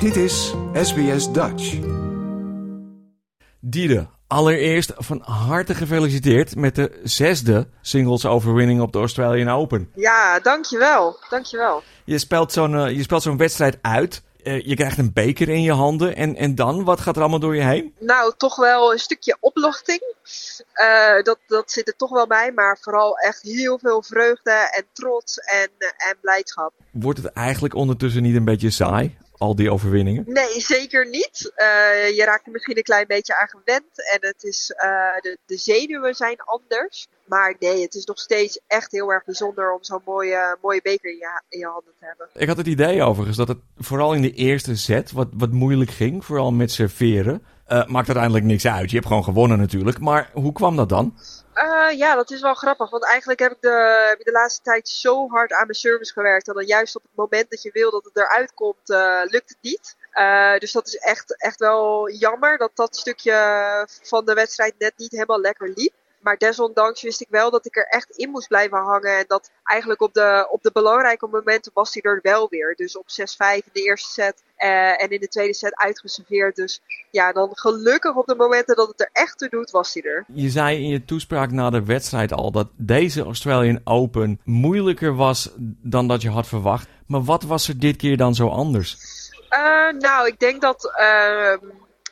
Dit is SBS Dutch. Diede, allereerst van harte gefeliciteerd met de zesde singles overwinning op de Australian Open. Ja, dankjewel. Dankjewel. Je speelt zo'n eh, je speelt zo'n wedstrijd uit. Eh, je krijgt een beker in je handen. En, en dan? Wat gaat er allemaal door je heen? Nou, toch wel een stukje opluchting. Eh, dat, dat zit er toch wel bij. Maar vooral echt heel veel vreugde en trots en, en blijdschap. Wordt het eigenlijk ondertussen niet een beetje saai? Al die overwinningen? Nee, zeker niet. Eh, je raakt er misschien een klein beetje aan gewend. En het is, de, de zenuwen zijn anders. Maar nee, het is nog steeds echt heel erg bijzonder om zo'n mooie, mooie beker in je, in je handen te hebben. Ik had het idee overigens dat het vooral in de eerste set wat, wat moeilijk ging. Vooral met serveren. Uh, maakt uiteindelijk niks uit. Je hebt gewoon gewonnen natuurlijk. Maar hoe kwam dat dan? Uh, ja, dat is wel grappig. Want eigenlijk heb ik de, heb de laatste tijd zo hard aan mijn service gewerkt. En dan juist op het moment dat je wil dat het eruit komt, uh, lukt het niet. Dus dat is echt, echt wel jammer dat dat stukje van de wedstrijd net niet helemaal lekker liep. Maar desondanks wist ik wel dat ik er echt in moest blijven hangen. En dat eigenlijk op de, op de belangrijke momenten was hij er wel weer. Dus op 6-5 in de eerste set uh, en in de tweede set uitgeserveerd. Dus ja, dan gelukkig op de momenten dat het er echt toe doet, was hij er. Je zei in je toespraak na de wedstrijd al dat deze Australian Open moeilijker was dan dat je had verwacht. Maar wat was er dit keer dan zo anders? Uh, nou, ik denk dat. Uh,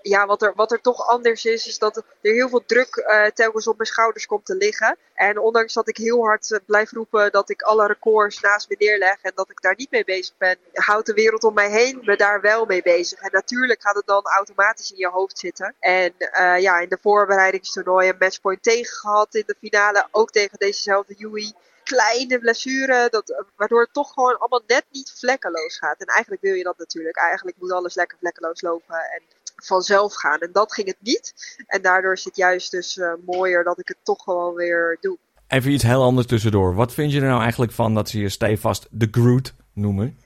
ja, wat er, wat er toch anders is, is dat er heel veel druk uh, telkens op mijn schouders komt te liggen. En ondanks dat ik heel hard uh, blijf roepen dat ik alle records naast me neerleg en dat ik daar niet mee bezig ben, houdt de wereld om mij heen me daar wel mee bezig. En natuurlijk gaat het dan automatisch in je hoofd zitten. En uh, ja, in de voorbereidingstoernooi een matchpoint tegen gehad, in de finale ook tegen dezezelfde Yui kleine blessure, dat, waardoor het toch gewoon allemaal net niet vlekkeloos gaat. En eigenlijk wil je dat natuurlijk. Eigenlijk moet alles lekker vlekkeloos lopen en vanzelf gaan. En dat ging het niet. En daardoor is het juist dus uh, mooier dat ik het toch gewoon weer doe. Even iets heel anders tussendoor. Wat vind je er nou eigenlijk van dat ze je stevast de Groot noemen?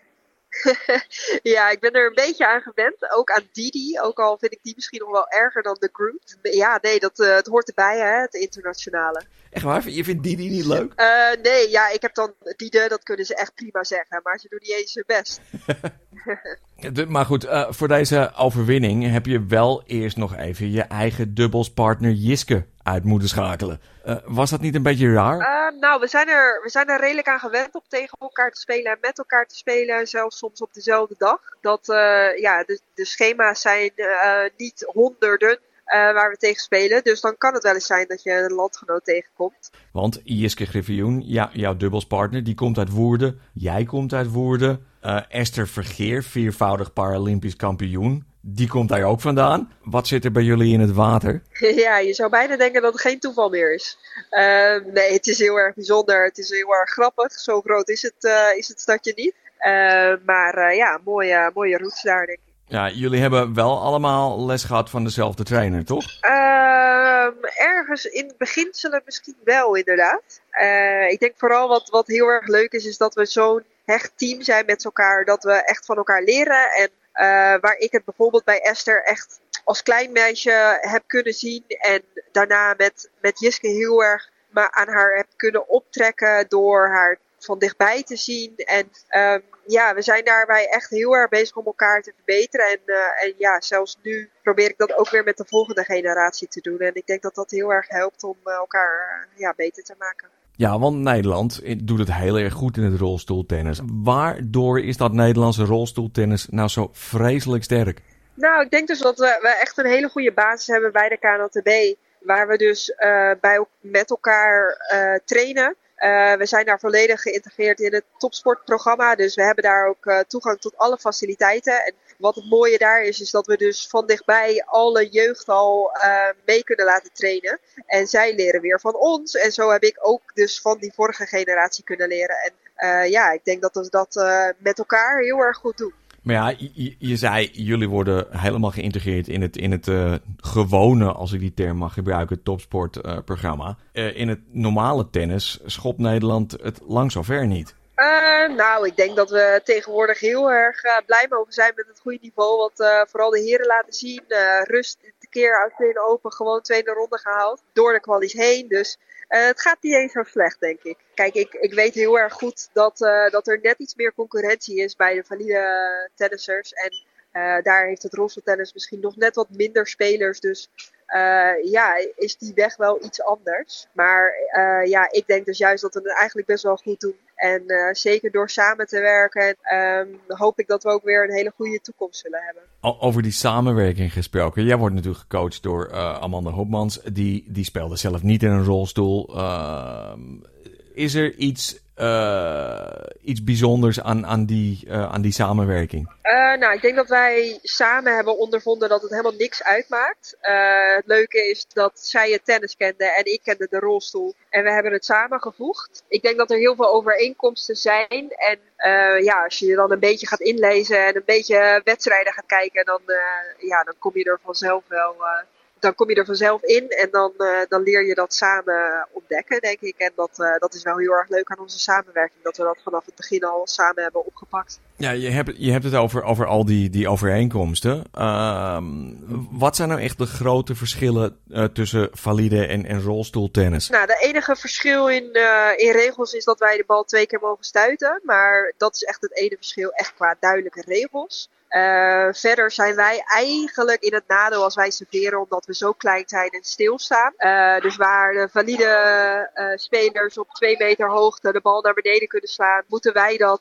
ja, ik ben er een beetje aan gewend. Ook aan Didi. Ook al vind ik die misschien nog wel erger dan de Groot. Ja, nee, dat, uh, het hoort erbij, hè, het internationale. Echt waar? Je vindt Didi niet leuk? Uh, nee, ja, ik heb dan Dide, dat kunnen ze echt prima zeggen. Maar ze doen niet eens hun best. maar goed, uh, voor deze overwinning heb je wel eerst nog even je eigen dubbelspartner Jiske uit moeten schakelen. Uh, was dat niet een beetje raar? Uh, nou, we zijn, er, we zijn er redelijk aan gewend om tegen elkaar te spelen en met elkaar te spelen. Zelfs soms op dezelfde dag. Dat, ja, de, de schema's zijn niet honderden. Waar we tegen spelen. Dus dan kan het wel eens zijn dat je een landgenoot tegenkomt. Want Jiske Griffioen, ja, jouw dubbelspartner, die komt uit Woerden. Jij komt uit Woerden. Uh, Esther Vergeer, viervoudig Paralympisch kampioen. Die komt daar ook vandaan. Wat zit er bij jullie in het water? Ja, je zou bijna denken dat het geen toeval meer is. Uh, nee, het is heel erg bijzonder. Het is heel erg grappig. Zo groot is het, uh, is het stadje niet. maar ja, mooie, mooie routes daar, denk ik. Ja, jullie hebben wel allemaal les gehad van dezelfde trainer, toch? Uh, ergens in beginselen misschien wel, inderdaad. Ik denk vooral wat, wat heel erg leuk is, is dat we zo'n hecht team zijn met elkaar. Dat we echt van elkaar leren. En uh, waar ik het bijvoorbeeld bij Esther echt als klein meisje heb kunnen zien. En daarna met, met Jiske heel erg maar aan haar heb kunnen optrekken door haar van dichtbij te zien. En um, ja, we zijn daarbij echt heel erg bezig om elkaar te verbeteren. En, uh, en ja, zelfs nu probeer ik dat ook weer met de volgende generatie te doen. En ik denk dat dat heel erg helpt om uh, elkaar ja, beter te maken. Ja, want Nederland doet het heel erg goed in het rolstoeltennis. Waardoor is dat Nederlandse rolstoeltennis nou zo vreselijk sterk? Nou, ik denk dus dat we, we echt een hele goede basis hebben bij de KNLTB. Waar we dus uh, bij, met elkaar uh, trainen. Uh, we zijn daar volledig geïntegreerd in het topsportprogramma. Dus we hebben daar ook uh, toegang tot alle faciliteiten. En wat het mooie daar is, is dat we dus van dichtbij alle jeugd al uh, mee kunnen laten trainen. En zij leren weer van ons. En zo heb ik ook dus van die vorige generatie kunnen leren. En ja, ik denk dat we dat met elkaar heel erg goed doen. Maar ja, je, zei, jullie worden helemaal geïntegreerd in het, in het uh, gewone, als ik die term mag gebruiken, topsportprogramma. Uh, uh, in het normale tennis schopt Nederland het lang zo ver niet. nou, ik denk dat we tegenwoordig heel erg blij mogen zijn met het goede niveau. Wat vooral de heren laten zien. rust, keer uit open, gewoon tweede ronde gehaald. Door de kwalies heen. Dus uh, het gaat niet eens zo slecht, denk ik. Kijk, ik, ik weet heel erg goed dat, uh, dat er net iets meer concurrentie is bij de valide tennissers. En daar heeft het rolstoeltennis misschien nog net wat minder spelers. Dus ja, is die weg wel iets anders. Maar ja, ik denk dus juist dat we het eigenlijk best wel goed doen. En zeker door samen te werken, ehm, hoop ik dat we ook weer een hele goede toekomst zullen hebben. Over die samenwerking gesproken. Jij wordt natuurlijk gecoacht door Amanda Hopmans. Die, die speelde zelf niet in een rolstoel. Ehm, is er iets uh, iets bijzonders aan, aan, die, uh, aan die samenwerking? Uh, nou, ik denk dat wij samen hebben ondervonden dat het helemaal niks uitmaakt. het leuke is dat zij het tennis kende en ik kende de rolstoel. En we hebben het samengevoegd. Ik denk dat er heel veel overeenkomsten zijn. En ja, als je je dan een beetje gaat inlezen en een beetje wedstrijden gaat kijken, dan, ja, dan kom je er vanzelf wel dan kom je er vanzelf in en dan, uh, dan leer je dat samen ontdekken, denk ik. En dat, uh, dat is wel heel erg leuk aan onze samenwerking, dat we dat vanaf het begin al samen hebben opgepakt. Ja, je hebt, je hebt het over, over al die, die overeenkomsten. Uh, wat zijn nou echt de grote verschillen uh, tussen valide en, en rolstoeltennis? Nou, de enige verschil in, in regels is dat wij de bal twee keer mogen stuiten. Maar dat is echt het ene verschil, echt qua duidelijke regels. Uh, verder zijn wij eigenlijk in het nadeel als wij serveren, omdat we zo klein zijn en stilstaan. Uh, dus waar de valide uh, spelers op twee meter hoogte de bal naar beneden kunnen slaan, moeten wij dat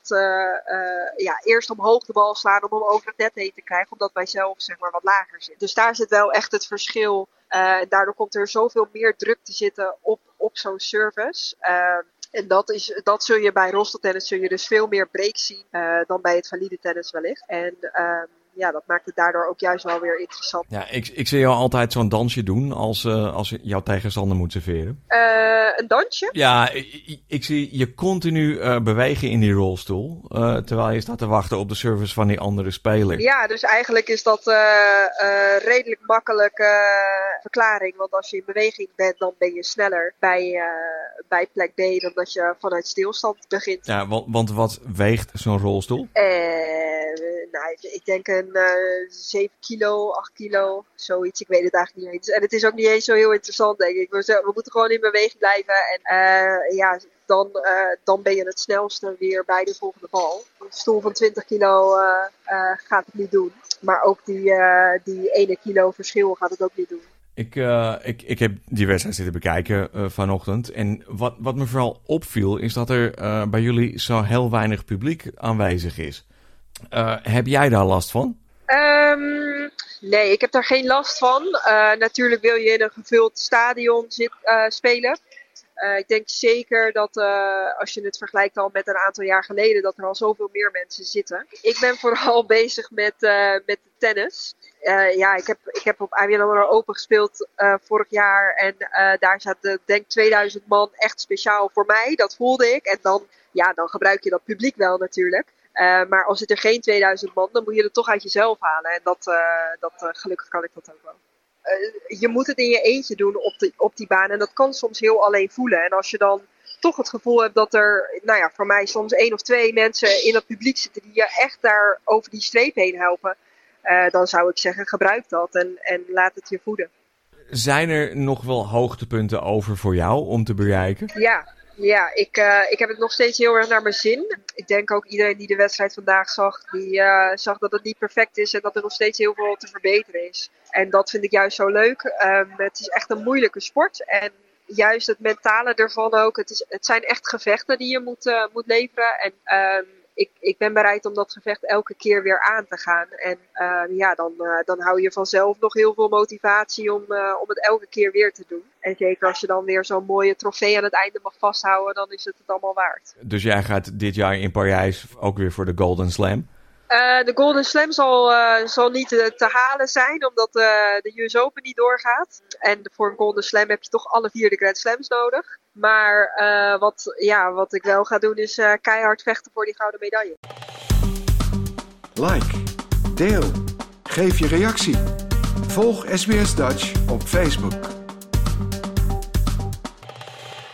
ja, eerst omhoog de bal slaan om hem over het net heen te krijgen, omdat wij zelf zeg maar, wat lager zitten. Dus daar zit wel echt het verschil. daardoor komt er zoveel meer druk te zitten op, op zo'n service. En dat, is, dat zul je bij rolstoeltennis zul je dus veel meer break zien uh, dan bij het valide tennis wellicht. En um, ja, dat maakt het daardoor ook juist wel weer interessant. Ja, ik, ik zie jou altijd zo'n dansje doen als, uh, als jouw tegenstander moet serveren. Uh, een dansje? Ja, ik, ik zie je continu uh, bewegen in die rolstoel. terwijl je staat te wachten op de service van die andere speler. Ja, dus eigenlijk is dat redelijk makkelijke verklaring. Want als je in beweging bent, dan ben je sneller bij, bij plek B dan dat je vanuit stilstand begint. Ja, want, want wat weegt zo'n rolstoel? nou, ik denk een uh, 7 kilo, 8 kilo, zoiets. Ik weet het eigenlijk niet eens. En het is ook niet eens zo heel interessant, denk ik. We, we moeten gewoon in beweging blijven. En uh, ja, dan, uh, dan ben je het snelste weer bij de volgende bal. Een stoel van 20 kilo gaat het niet doen. Maar ook die, die 1 kilo verschil gaat het ook niet doen. Ik, ik, ik heb die wedstrijd zitten bekijken vanochtend. En wat, wat me vooral opviel, is dat er bij jullie zo heel weinig publiek aanwezig is. Uh, heb jij daar last van? Um, nee, ik heb daar geen last van. Uh, natuurlijk wil je in een gevuld stadion zit, uh, spelen. ik denk zeker dat als je het vergelijkt al met een aantal jaar geleden, dat er al zoveel meer mensen zitten. Ik ben vooral bezig met, met tennis. ja, ik heb, ik heb op AMRO Open gespeeld vorig jaar. En daar zaten denk 2000 man echt speciaal voor mij. Dat voelde ik. En dan, ja, dan gebruik je dat publiek wel natuurlijk. Uh, maar als het er geen 2000 man, dan moet je het toch uit jezelf halen. En dat, uh, dat uh, gelukkig kan ik dat ook wel. je moet het in je eentje doen op, de, op die baan. En dat kan soms heel alleen voelen. En als je dan toch het gevoel hebt dat er, nou ja, voor mij soms één of twee mensen in het publiek zitten die je echt daar over die streep heen helpen. dan zou ik zeggen, gebruik dat en, en laat het je voeden. Zijn er nog wel hoogtepunten over voor jou om te bereiken? Ja, ja, ik, uh, ik heb het nog steeds heel erg naar mijn zin. Ik denk ook iedereen die de wedstrijd vandaag zag, die uh, zag dat het niet perfect is en dat er nog steeds heel veel te verbeteren is. En dat vind ik juist zo leuk. Um, het is echt een moeilijke sport. En juist het mentale ervan ook. Het, is, het zijn echt gevechten die je moet, uh, moet leveren. En um, ik, ik ben bereid om dat gevecht elke keer weer aan te gaan. En uh, ja, dan, uh, dan hou je vanzelf nog heel veel motivatie om, uh, om het elke keer weer te doen. En zeker als je dan weer zo'n mooie trofee aan het einde mag vasthouden, dan is het het allemaal waard. Dus jij gaat dit jaar in Parijs ook weer voor de Golden Slam? Uh, de Golden Slam zal, uh, zal niet te, te halen zijn, omdat de US Open niet doorgaat. En voor een Golden Slam heb je toch alle vier de Grand Slams nodig. Maar wat, ja, wat ik wel ga doen is keihard vechten voor die gouden medaille. Like, deel, geef je reactie. Volg SBS Dutch op Facebook.